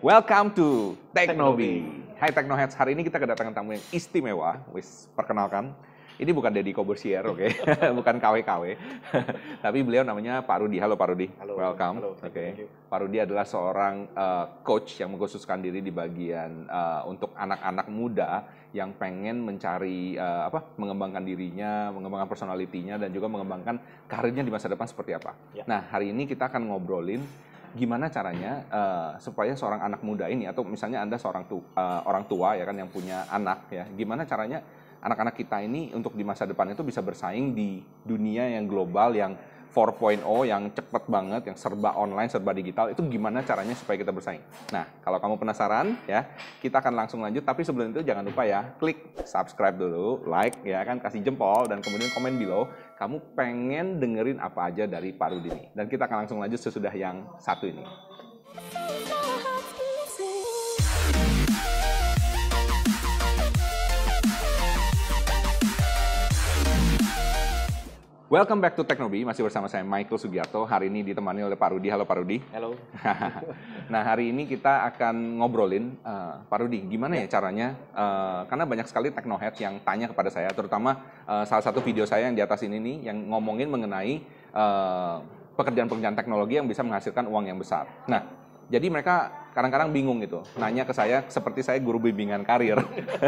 Welcome to Teknobi. Hai Teknoheads, hari ini kita kedatangan tamu yang istimewa. Wis, perkenalkan. Ini bukan Deddy Kobusier, oke? bukan KW-KW. Tapi beliau namanya Pak Rudi. Halo Pak Rudi. Halo. Welcome. Halo, Oke. you. Pak Rudi adalah seorang uh, coach yang mengkhususkan diri di bagian uh, untuk anak-anak muda yang pengen mencari uh, apa? mengembangkan dirinya, mengembangkan personalitinya dan juga mengembangkan karirnya di masa depan seperti apa. Ya. Nah, hari ini kita akan ngobrolin gimana caranya uh, supaya seorang anak muda ini atau misalnya Anda seorang tu, uh, orang tua ya kan yang punya anak ya, gimana caranya anak-anak kita ini untuk di masa depan itu bisa bersaing di dunia yang global yang 4.0 yang cepet banget, yang serba online, serba digital, itu gimana caranya supaya kita bersaing? Nah, kalau kamu penasaran ya, kita akan langsung lanjut. Tapi sebelum itu jangan lupa ya, klik subscribe dulu, like ya kan, kasih jempol, dan kemudian komen below. Kamu pengen dengerin apa aja dari Pak Rudi ini. Dan kita akan langsung lanjut sesudah yang satu ini. Welcome back to Teknobi, masih bersama saya Michael Sugiarto. Hari ini ditemani oleh Pak Rudi. Halo Pak Rudi. Halo. nah hari ini kita akan ngobrolin eh, Pak Rudi, gimana ya caranya? eh, karena banyak sekali teknohead yang tanya kepada saya, terutama eh, salah satu video saya yang di atas ini nih, yang ngomongin mengenai pekerjaan-pekerjaan teknologi yang bisa menghasilkan uang yang besar. Nah jadi mereka kadang-kadang bingung gitu, nanya ke saya seperti saya guru bimbingan karir.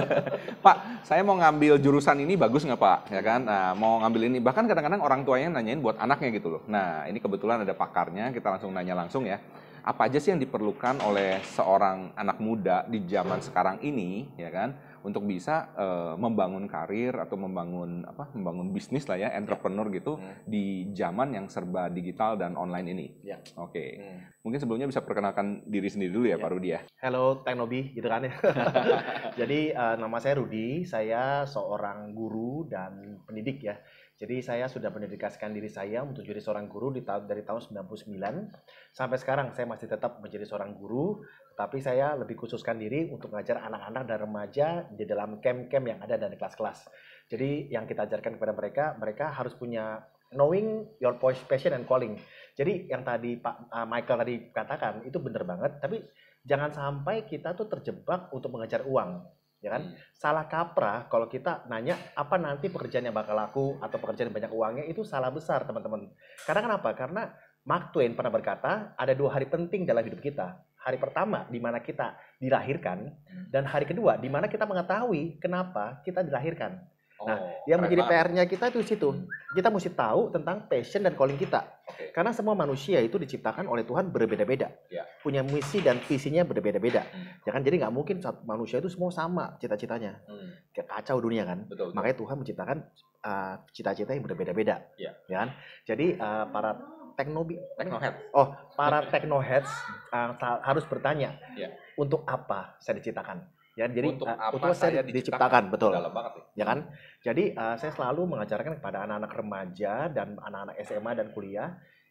Pak, saya mau ngambil jurusan ini bagus nggak Pak? Ya kan, nah, mau ngambil ini. Bahkan kadang-kadang orang tuanya nanyain buat anaknya gitu loh. Nah ini kebetulan ada pakarnya, kita langsung nanya langsung ya. Apa aja sih yang diperlukan oleh seorang anak muda di zaman sekarang ini, ya kan, untuk bisa eh, membangun karir atau membangun apa, membangun bisnis lah ya, entrepreneur gitu Hmm. di zaman yang serba digital dan online ini. Ya. Oke, Hmm. mungkin sebelumnya bisa perkenalkan diri sendiri dulu ya, Ya. Pak Rudi ya. Halo Teknobi, gitu kan ya. Jadi eh, nama saya Rudi, saya seorang guru dan pendidik ya. Jadi saya sudah mendedikasikan diri saya untuk jadi seorang guru di tahun dari tahun 99 sampai sekarang saya masih tetap menjadi seorang guru, tapi saya lebih khususkan diri untuk mengajar anak-anak dan remaja di dalam camp-camp yang ada dan kelas-kelas. Jadi yang kita ajarkan kepada mereka, mereka harus punya knowing your passion and calling. Jadi yang tadi Pak uh, Michael tadi katakan itu benar banget, tapi jangan sampai kita tuh terjebak untuk mengejar uang, ya kan? Hmm. Salah kaprah kalau kita nanya apa nanti pekerjaan yang bakal laku atau pekerjaan yang banyak uangnya itu salah besar teman-teman. Karena kenapa? Karena Mark Twain pernah berkata ada dua hari penting dalam hidup kita. Hari pertama di mana kita dilahirkan dan hari kedua di mana kita mengetahui kenapa kita dilahirkan. Nah, Yang keren menjadi banget. PR-nya kita itu di situ. Hmm. Kita mesti tahu tentang passion dan calling kita. Oke. Karena semua manusia itu diciptakan oleh Tuhan berbeda-beda. Ya. Punya misi dan visinya berbeda-beda. Hmm. Ya kan? Jadi nggak mungkin satu manusia itu semua sama cita-citanya. Hmm. Kacau dunia kan. Betul. betul. Makanya Tuhan menciptakan uh, cita-cita yang berbeda-beda. Ya. kan? Jadi uh, para teknobi Teknohead. Oh, para technoheads uh, ta- harus bertanya, Ya. untuk apa saya diciptakan? Ya, jadi Untuk uh, apa untuk saya saya diciptakan? diciptakan, betul. Dalam banget nih. Ya kan? Jadi uh, saya selalu mengajarkan kepada anak-anak remaja dan anak-anak SMA dan kuliah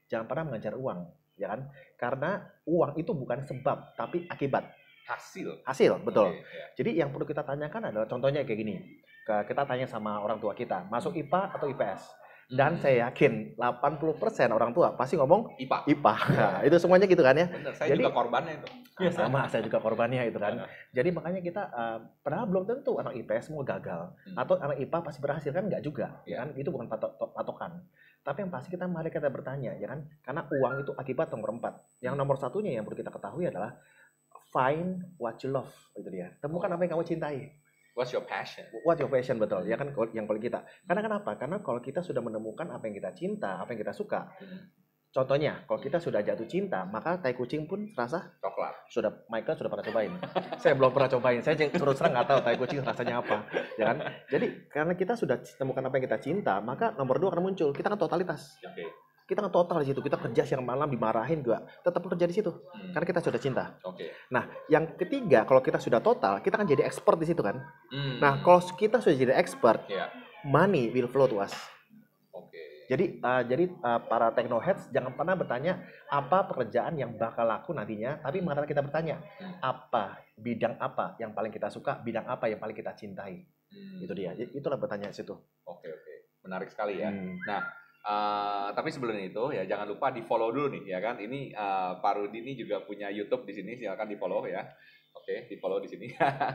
jangan pernah mengejar uang, ya kan? Karena uang itu bukan sebab tapi akibat Hasil. hasil, betul. Oke, ya. Jadi yang perlu kita tanyakan adalah contohnya kayak gini. Kita tanya sama orang tua kita, masuk IPA atau IPS? Dan Hmm. saya yakin 80% orang tua pasti ngomong IPA. IPA. Nah, itu semuanya gitu kan ya. Bener, saya Jadi- juga korbannya itu. Sama, saya juga korbannya itu kan. Jadi makanya kita uh, padahal belum tentu anak IPS semua gagal Hmm. atau anak IPA pasti berhasil kan nggak juga, Ya. ya kan? Itu bukan patok, to- patokan. Tapi yang pasti kita mari kita bertanya, ya kan? Karena uang itu akibat nomor empat. Yang nomor satunya yang perlu kita ketahui adalah find what you love, itu dia. Temukan apa yang kamu cintai. What's your passion? What your passion betul, ya kan? Yang paling kita. Karena kenapa? Karena kalau kita sudah menemukan apa yang kita cinta, apa yang kita suka. Hmm. Contohnya, kalau kita sudah jatuh cinta, maka tai kucing pun terasa Coklat. sudah Michael sudah pernah cobain. saya belum pernah cobain. Saya terus terang nggak tahu tai kucing rasanya apa, ya kan? Jadi karena kita sudah temukan apa yang kita cinta, maka nomor dua akan muncul. Kita kan totalitas. Oke. Kita total di situ. Kita kerja siang malam dimarahin juga, tetap kerja di situ. Hmm. Karena kita sudah cinta. Oke. Yang ketiga, kalau kita sudah total, kita kan jadi expert di situ kan. Hmm. Nah, kalau kita sudah jadi expert, Ya. money will flow to us. Oke. Jadi uh, jadi uh, para technoheads jangan pernah bertanya apa pekerjaan yang bakal laku nantinya, tapi malah kita bertanya Hmm. apa bidang apa yang paling kita suka, bidang apa yang paling kita cintai. Hmm. Itu dia. Itulah pertanyaan situ. Oke oke. Menarik sekali ya. Hmm. Nah, Uh, tapi sebelum itu ya jangan lupa di follow dulu nih ya kan. Ini uh, Pak Rudi ini juga punya YouTube di sini, silakan di follow ya. Oke, di follow di sini.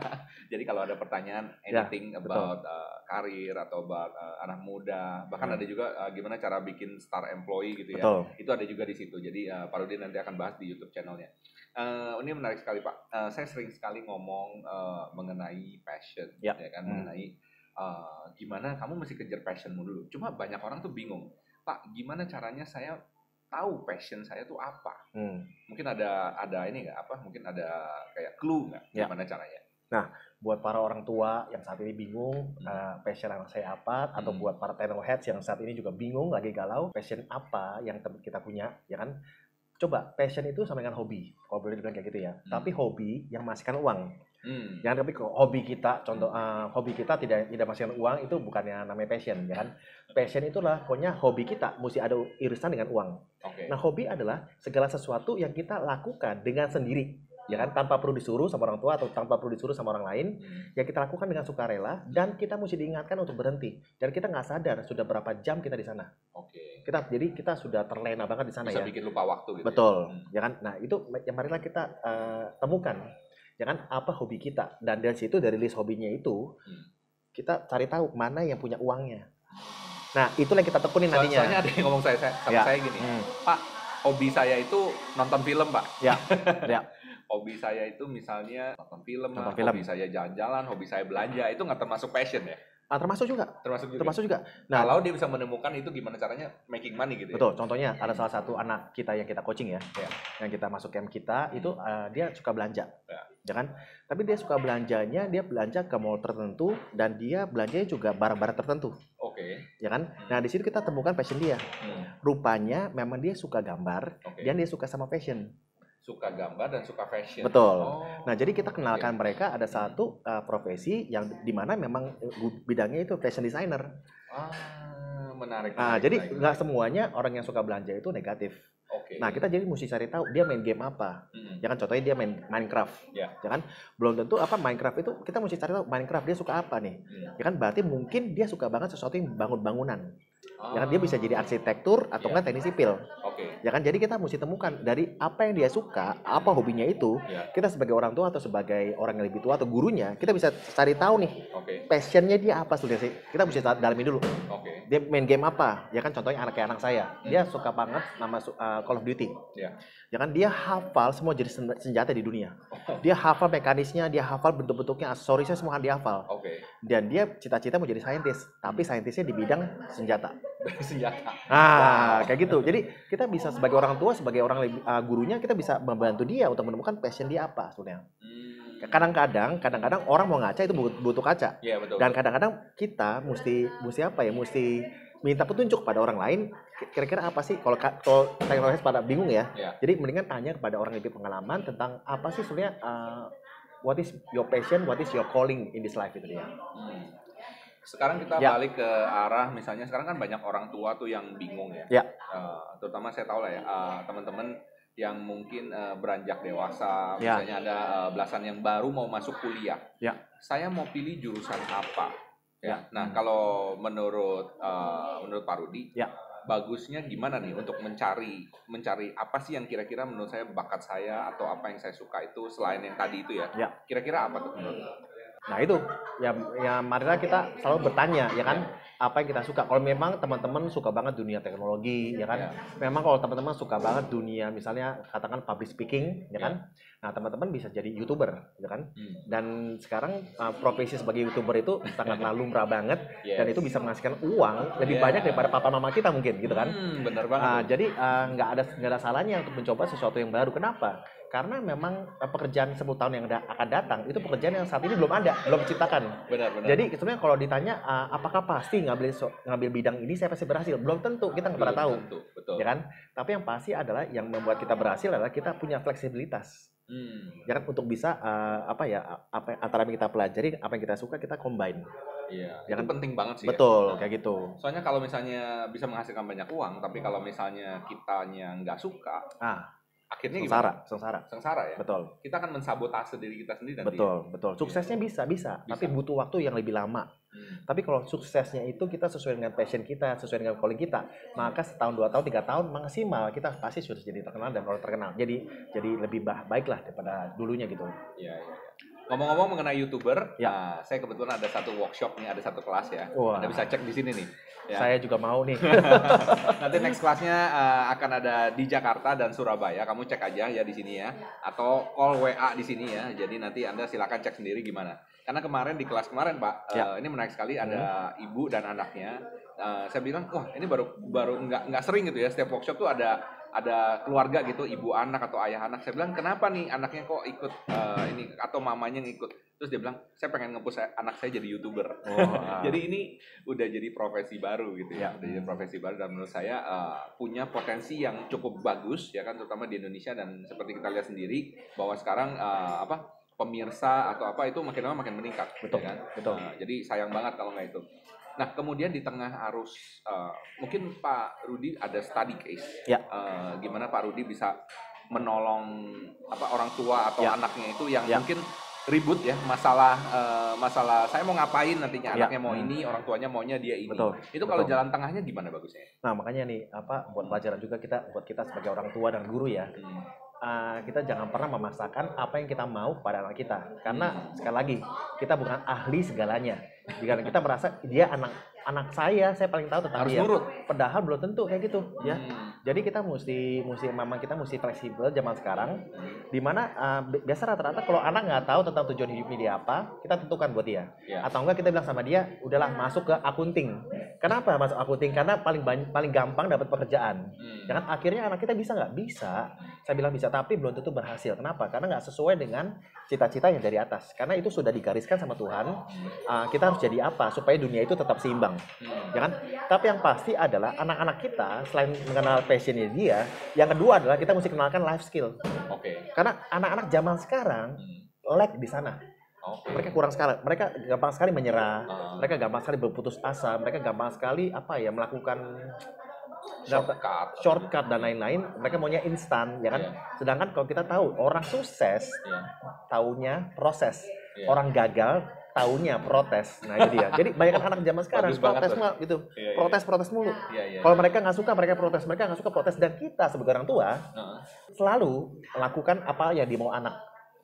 Jadi kalau ada pertanyaan Ya, anything about uh, karir atau about uh, anak muda, bahkan Hmm. ada juga uh, gimana cara bikin star employee gitu ya. Betul. Itu ada juga di situ. Jadi uh, Pak Rudi nanti akan bahas di YouTube channelnya. Uh, ini menarik sekali Pak. Uh, saya sering sekali ngomong uh, mengenai passion, Ya. kan, Hmm. mengenai uh, gimana kamu mesti kejar passionmu dulu. Cuma banyak orang tuh bingung, Pak, gimana caranya saya tahu passion saya tuh apa? Hmm. Mungkin ada ada ini nggak apa? Mungkin ada kayak clue nggak? Ya. Gimana caranya? Buat para orang tua yang saat ini bingung Hmm. uh, passion anak saya apa, atau Hmm. buat para technoheads yang saat ini juga bingung lagi galau passion apa yang kita punya, ya kan? Coba passion itu sama dengan hobi, kalau boleh dibilang kayak gitu ya. Hmm. Tapi hobi yang menghasilkan uang. Hmm. Jangan tapi hobi kita, contoh uh, hobi kita tidak tidak menghasilkan uang itu bukannya namanya passion, ya kan? Passion itulah pokoknya hobi kita mesti ada irisan dengan uang. Oke. Nah, hobi adalah segala sesuatu yang kita lakukan dengan sendiri, ya kan? Tanpa perlu disuruh sama orang tua atau tanpa perlu disuruh sama orang lain, yang kita lakukan dengan sukarela dan kita mesti diingatkan untuk berhenti. Dan kita nggak sadar sudah berapa jam kita di sana. Oke. Kita jadi kita sudah terlena banget di sana Bisa ya. bikin lupa waktu gitu. Betul, Ya? Ya kan? Nah, itu yang marilah kita eh, temukan, ya kan? Apa hobi kita dan dari situ dari list hobinya itu Hmm. kita cari tahu mana yang punya uangnya. Nah, itulah yang kita tekunin So- nantinya. Soalnya ada yang ngomong saya, saya sama Ya. saya gini, Hmm, Pak, hobi saya itu nonton film, Pak. Ya, ya. Hobi saya itu misalnya nonton film, Nonton lah, film. hobi saya jalan-jalan, hobi saya belanja, itu nggak termasuk passion ya? Ah, termasuk juga, Termasuk juga. termasuk juga. Nah, Kalau dia bisa menemukan itu gimana caranya making money gitu ya? Betul, contohnya ada salah satu anak kita yang kita coaching ya, Ya. yang kita masuk camp kita itu uh, dia suka belanja, Ya. ya kan? Tapi dia suka belanjanya, dia belanja ke mall tertentu dan dia belanjanya juga barang-barang tertentu, Oke. ya kan? Nah di situ kita temukan passion dia. Hmm. Rupanya memang dia suka gambar Oke. dan dia suka sama fashion, Suka gambar dan suka fashion. betul. Oh. Nah jadi kita kenalkan mereka ada satu uh, profesi yang di mana memang uh, bidangnya itu fashion designer. Ah, menarik. Nah menarik, jadi nggak semuanya orang yang suka belanja itu negatif. Oke. Nah kita jadi mesti cari tahu dia main game apa. Hmm. ya kan contohnya dia main Minecraft Ya. kan belum tentu apa Minecraft itu kita mesti cari tahu Minecraft dia suka apa nih Hmm. ya kan berarti mungkin dia suka banget sesuatu yang bangun bangunan ya kan dia bisa jadi arsitektur atau Iya. kan teknik sipil Oke. ya kan jadi kita mesti temukan dari apa yang dia suka apa hobinya itu Ya. kita sebagai orang tua atau sebagai orang yang lebih tua atau gurunya kita bisa cari tahu nih Oke. passionnya dia apa sebenarnya sih kita mesti dalami dulu Oke. dia main game apa ya kan contohnya anak kayak anak saya dia suka banget nama uh, Call of Duty Ya. ya kan dia hafal semua jenis sen- senjata di dunia dia hafal mekanisnya dia hafal bentuk-bentuknya aksesorisnya semua dia hafal Oke. dan dia cita-cita mau jadi saintis tapi saintisnya di bidang senjata Senjata. ah kayak gitu jadi kita bisa sebagai orang tua sebagai orang uh, gurunya kita bisa membantu dia untuk menemukan passion dia apa sebenarnya Hmm. kadang-kadang kadang-kadang orang mau ngaca itu butuh kaca Iya betul. dan kadang-kadang kita mesti mesti apa ya mesti minta petunjuk pada orang lain kira-kira apa sih kalau ka- kalau teknologi pada bingung ya Ya. jadi mendingan tanya kepada orang yang lebih pengalaman tentang apa sih sebenarnya uh, what is your passion what is your calling in this life itu dia Hmm. Sekarang kita Ya. balik ke arah misalnya sekarang kan banyak orang tua tuh yang bingung ya. Ya. Eh, terutama saya tahu lah ya eh, teman-teman yang mungkin eh, beranjak dewasa, Ya. misalnya ada eh, belasan yang baru mau masuk kuliah. Ya. Saya mau pilih jurusan apa? Ya. Ya. Nah, Hmm. kalau menurut eh, menurut Pak Rudi, Ya. bagusnya gimana nih untuk mencari mencari apa sih yang kira-kira menurut saya bakat saya atau apa yang saya suka itu selain yang tadi itu ya? Ya. Kira-kira apa tuh menurut? Nah itu. Ya ya marilah kita selalu bertanya ya kan? Apa yang kita suka? Kalau memang teman-teman suka banget dunia teknologi ya kan? Ya. memang kalau teman-teman suka banget dunia misalnya katakan public speaking ya kan? Nah teman-teman bisa jadi youtuber ya kan? Hmm. dan sekarang uh, profesi sebagai youtuber itu sangatlah lumrah banget dan itu bisa menghasilkan uang lebih Iya. banyak daripada papa mama kita mungkin gitu kan? Hmm, bener banget. Ah, jadi ah, nggak ada nggak ada salahnya untuk mencoba sesuatu yang baru. Kenapa karena memang eh, pekerjaan 10 tahun yang da- akan datang itu pekerjaan yang saat ini belum ada belum diciptakan benar benar. jadi sebenarnya kalau ditanya ah, apakah pasti ngambil so- ngambil bidang ini saya pasti berhasil belum tentu kita nggak pernah tahu Tentu, betul. ya kan tapi yang pasti adalah yang membuat kita berhasil adalah kita punya fleksibilitas Hmm, ya kan untuk bisa ah, apa ya apa antara yang kita pelajari apa yang kita suka kita combine iya. Ya itu kan? penting banget sih. ya. betul Nah, kayak gitu Soalnya kalau misalnya bisa menghasilkan banyak uang, tapi kalau misalnya kitanya nggak suka, ah akhirnya sengsara, gimana? sengsara. Sengsara ya. Betul. Kita akan mensabotase diri kita sendiri nanti. Betul, betul. Suksesnya bisa, bisa, Bisa. tapi butuh waktu yang lebih lama. Hmm. Tapi kalau suksesnya itu kita sesuai dengan passion kita, sesuai dengan calling kita, maka setahun, dua tahun, tiga tahun maksimal kita pasti sudah jadi terkenal dan orang terkenal. Jadi jadi lebih bah- baik lah daripada dulunya gitu. Iya, iya. iya. Ngomong-ngomong mengenai youtuber, Ya. nah, saya kebetulan ada satu workshop nih, ada satu kelas ya. Wah. Anda bisa cek di sini nih. Ya. Saya juga mau nih. Nanti next kelasnya eh, akan ada di Jakarta dan Surabaya. Kamu cek aja ya di sini ya, atau call WA di sini ya. Jadi nanti anda silakan cek sendiri gimana. Karena kemarin di kelas kemarin Pak, eh, Ya. ini menarik sekali ada ibu dan anaknya. Eh, saya bilang, wah ini baru baru nggak nggak sering gitu ya. Setiap workshop tuh ada ada keluarga gitu, ibu anak atau ayah anak. Saya bilang, kenapa nih anaknya kok ikut eh, ini atau mamanya ngikut? Terus dia bilang, saya pengen ngepush anak saya jadi youtuber. Oh, ah. Jadi ini udah jadi profesi baru gitu ya, Ya. udah jadi profesi baru dan menurut saya uh, punya potensi yang cukup bagus ya kan, terutama di Indonesia dan seperti kita lihat sendiri bahwa sekarang uh, apa pemirsa atau apa itu makin lama makin meningkat, Betul, ya kan? betul. Uh, jadi sayang banget kalau nggak itu. Nah kemudian di tengah arus uh, mungkin Pak Rudi ada study case, Ya. Uh, gimana Pak Rudi bisa menolong apa orang tua atau Ya. anaknya itu yang Ya. mungkin ribut ya masalah eh, masalah saya mau ngapain nantinya Ya. anaknya mau Hmm. ini orang tuanya maunya dia ini Betul, itu kalau betul. jalan tengahnya gimana bagusnya Nah makanya nih apa buat pelajaran juga kita buat kita sebagai orang tua dan guru ya Hmm. Uh, kita jangan pernah memaksakan apa yang kita mau pada anak kita. Karena sekali lagi kita bukan ahli segalanya. Jika kita merasa dia anak anak saya saya paling tahu tentang harus dia. nurut. Padahal belum tentu kayak gitu ya. Hmm. jadi kita mesti mesti memang kita mesti fleksibel zaman sekarang di mana uh, bi- biasa rata-rata kalau anak nggak tahu tentang tujuan hidupnya dia apa kita tentukan buat dia. Ya. Atau enggak kita bilang sama dia udahlah masuk ke akunting kenapa masuk akunting karena paling banyak paling gampang dapat pekerjaan Hmm. Jangan akhirnya anak kita bisa nggak? Bisa. Saya bilang bisa, tapi belum tentu berhasil. Kenapa? Karena nggak sesuai dengan cita-cita yang dari atas. Karena itu sudah digariskan sama Tuhan. uh, kita harus jadi apa supaya dunia itu tetap seimbang, Hmm. ya kan? Tapi yang pasti adalah anak-anak kita selain mengenal passionnya dia, yang kedua adalah kita mesti kenalkan life skill. oke Karena anak-anak zaman sekarang Hmm. lag di sana. Oke Mereka kurang sekali. Mereka gampang sekali menyerah. Ah. Mereka gampang sekali berputus asa. Mereka gampang sekali apa ya melakukan shortcut shortcut dan lain-lain, mereka maunya instan, ya kan? Iya. Sedangkan kalau kita tahu orang sukses Iya. taunya proses, Iya. orang gagal taunya protes. Nah itu dia. Jadi banyak anak zaman sekarang Bagus protes mulu gitu, Iya, iya. protes protes mulu. Iya, iya, Kalau iya. mereka nggak suka, mereka protes. Mereka nggak suka protes. Dan kita sebagai orang tua Nah, selalu melakukan apa yang dimau anak.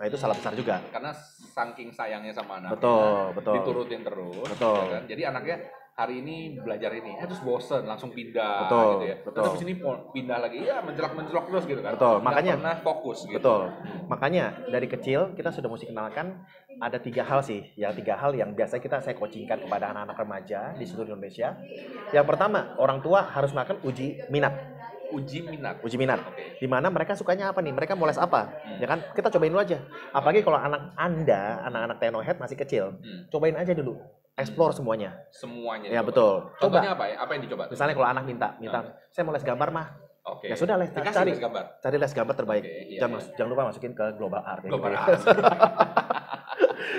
Nah itu salah besar juga. karena saking sayangnya sama anaknya Betul, betul. diturutin terus Betul. ya kan? jadi anaknya hari ini belajar ini eh, terus bosen langsung pindah Betul, gitu ya betul. terus sini pindah lagi ya menjelak menjelok terus gitu kan Betul, Nggak makanya- pernah fokus gitu Betul. Makanya dari kecil kita sudah mesti kenalkan ada tiga hal sih, ya tiga hal yang biasa kita saya coachingkan kepada anak-anak remaja di seluruh Indonesia. Yang pertama, orang tua harus melakukan uji minat, uji minat uji minat. oke Di mana mereka sukanya apa nih? Mereka mau les apa? Hmm. Ya kan? Kita cobain dulu aja. Apalagi kalau anak Anda, anak-anak tenohead masih kecil, Hmm. cobain aja dulu. Explore semuanya. semuanya Ya dicoba. betul. contohnya Coba. apa ya apa yang dicoba Misalnya kalau anak minta, minta, saya mau les gambar mah. oke Ya sudah les, dikasih cari, les gambar cari les gambar terbaik. Oke, iya, jangan, iya. mas- jangan lupa masukin ke global art. Global gitu ya. Arts.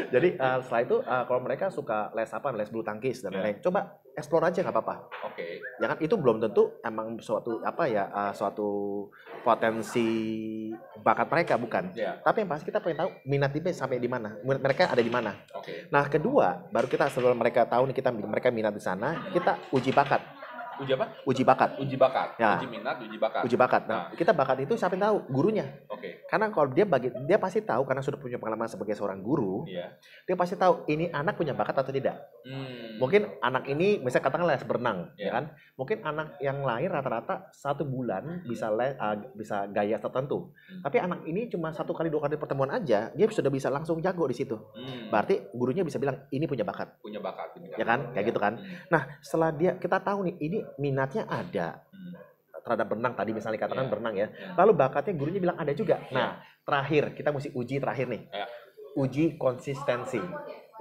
Jadi uh, setelah itu uh, kalau mereka suka les apa, les bulu tangkis dan Ya. lain-lain, coba explore aja nggak apa-apa. oke Ya kan itu belum tentu emang suatu apa ya, uh, suatu potensi bakat mereka bukan. ya Tapi yang pasti kita pengen tahu minat dia sampai di mana, minat mereka ada di mana. oke Nah kedua, baru kita setelah mereka tahu nih kita mereka minat di sana, kita uji bakat, uji apa uji bakat, uji bakat Ya. uji minat uji bakat uji bakat. Nah kita bakat itu siapa yang tahu? Gurunya. oke Karena kalau dia bagi, dia pasti tahu karena sudah punya pengalaman sebagai seorang guru, iya dia pasti tahu ini anak punya bakat atau tidak. Hmm. Mungkin anak ini misalnya katakanlah les berenang, Ya. ya kan? Mungkin anak yang lain rata-rata satu bulan bisa le, uh, bisa gaya tertentu. Hmm. Tapi anak ini cuma satu kali dua kali pertemuan aja, dia sudah bisa langsung jago di situ. Hmm. Berarti gurunya bisa bilang ini punya bakat, punya bakat ya kan? Kayak gitu kan? Hmm. Nah, setelah dia kita tahu nih ini minatnya ada Hmm. terhadap berenang tadi misalnya katakan Ya. berenang ya. Ya. Lalu bakatnya gurunya bilang ada juga. Nah, terakhir kita mesti uji terakhir nih. Ya. Uji konsistensi.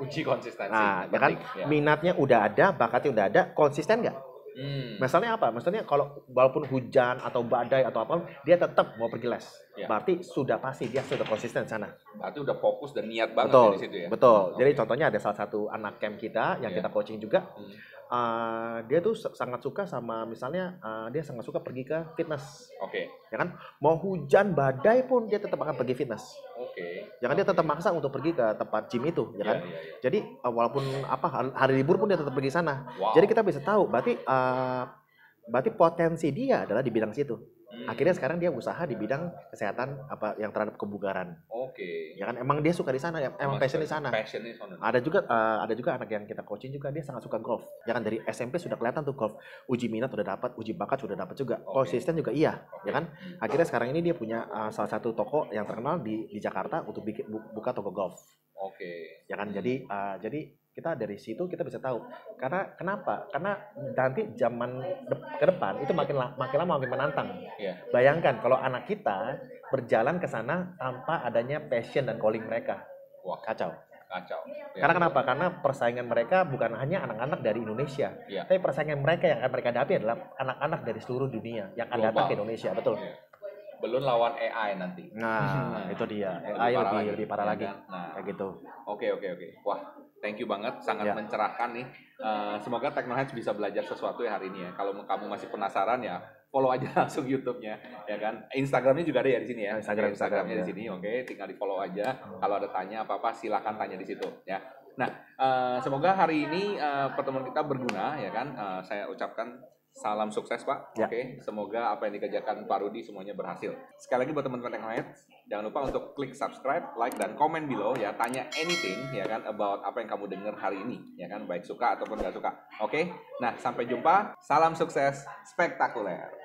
uji konsistensi Nah, ya kan? Ya. Minatnya udah ada, bakatnya udah ada, konsisten nggak? Hmm. Misalnya apa? Maksudnya kalau walaupun hujan atau badai atau apa, dia tetap mau pergi les. Ya. berarti sudah pasti dia sudah konsisten sana. Berarti udah fokus dan niat banget Betul, ya di situ ya. Betul. Jadi Oke. contohnya ada salah satu anak camp kita yang Iya. kita coaching juga. Hmm. eh, dia tuh sa- sangat suka sama misalnya eh, dia sangat suka pergi ke fitness. Oke. Mau hujan badai pun dia tetap akan pergi fitness. Oke. Jangan dia tetap maksa untuk pergi ke tempat gym itu, ya kan? Iya, iya, iya. Jadi eh, walaupun apa hari- libur pun dia tetap pergi sana. Wow. Jadi kita bisa tahu berarti eh, berarti potensi dia adalah di bidang situ. Akhirnya sekarang dia usaha di bidang kesehatan apa yang terhadap kebugaran. Oke. Ya kan emang dia suka di sana, ya, emang passion di sana. Passion di sana. Ada juga eh, ada juga anak yang kita coaching juga dia sangat suka golf. Ya kan dari SMP sudah kelihatan tuh golf. Uji minat sudah dapat, uji bakat sudah dapat juga. Oke. Konsisten juga iya, Oke. ya kan? Akhirnya sekarang ini dia punya eh, salah satu toko yang terkenal di di Jakarta untuk bikin bu- buka toko golf. Oke. Ya kan? Hmm. Jadi eh, jadi kita dari situ kita bisa tahu. Karena kenapa? Karena nanti zaman de- ke depan itu makin la- makin lama makin menantang. Iya. Bayangkan kalau anak kita berjalan ke sana tanpa adanya passion dan calling mereka. Wah. Kacau. Kacau. Ya. Karena kenapa? Karena persaingan mereka bukan hanya anak-anak dari Indonesia, Iya. tapi persaingan mereka yang akan mereka hadapi adalah anak-anak dari seluruh dunia yang akan datang ke Indonesia, betul. Iya. Belum lawan AI nanti. Nah, itu dia. Lebih AI parah lebih lagi, lebih parah ya lagi. kan? Nah, Kayak gitu. Oke oke oke. Wah, thank you banget, sangat Ya. mencerahkan nih. Eh, semoga Technoheads bisa belajar sesuatu ya hari ini ya. Kalau kamu masih penasaran ya follow aja langsung YouTube-nya, ya kan. Instagramnya juga ada ya di sini ya. Instagram, Oke, Instagramnya Instagram, di sini. Oke, tinggal di follow aja. Hmm. Kalau ada tanya apa apa silakan tanya di situ ya. Nah, eh, semoga hari ini eh, pertemuan kita berguna ya kan. Eh, saya ucapkan salam sukses Pak. Ya. Oke, semoga apa yang dikerjakan Pak Rudi semuanya berhasil. Sekali lagi buat teman-teman Technoheads, jangan lupa untuk klik subscribe, like dan komen below ya. Tanya anything ya kan about apa yang kamu dengar hari ini ya kan, baik suka ataupun nggak suka. Oke, nah sampai jumpa. Salam sukses spektakuler.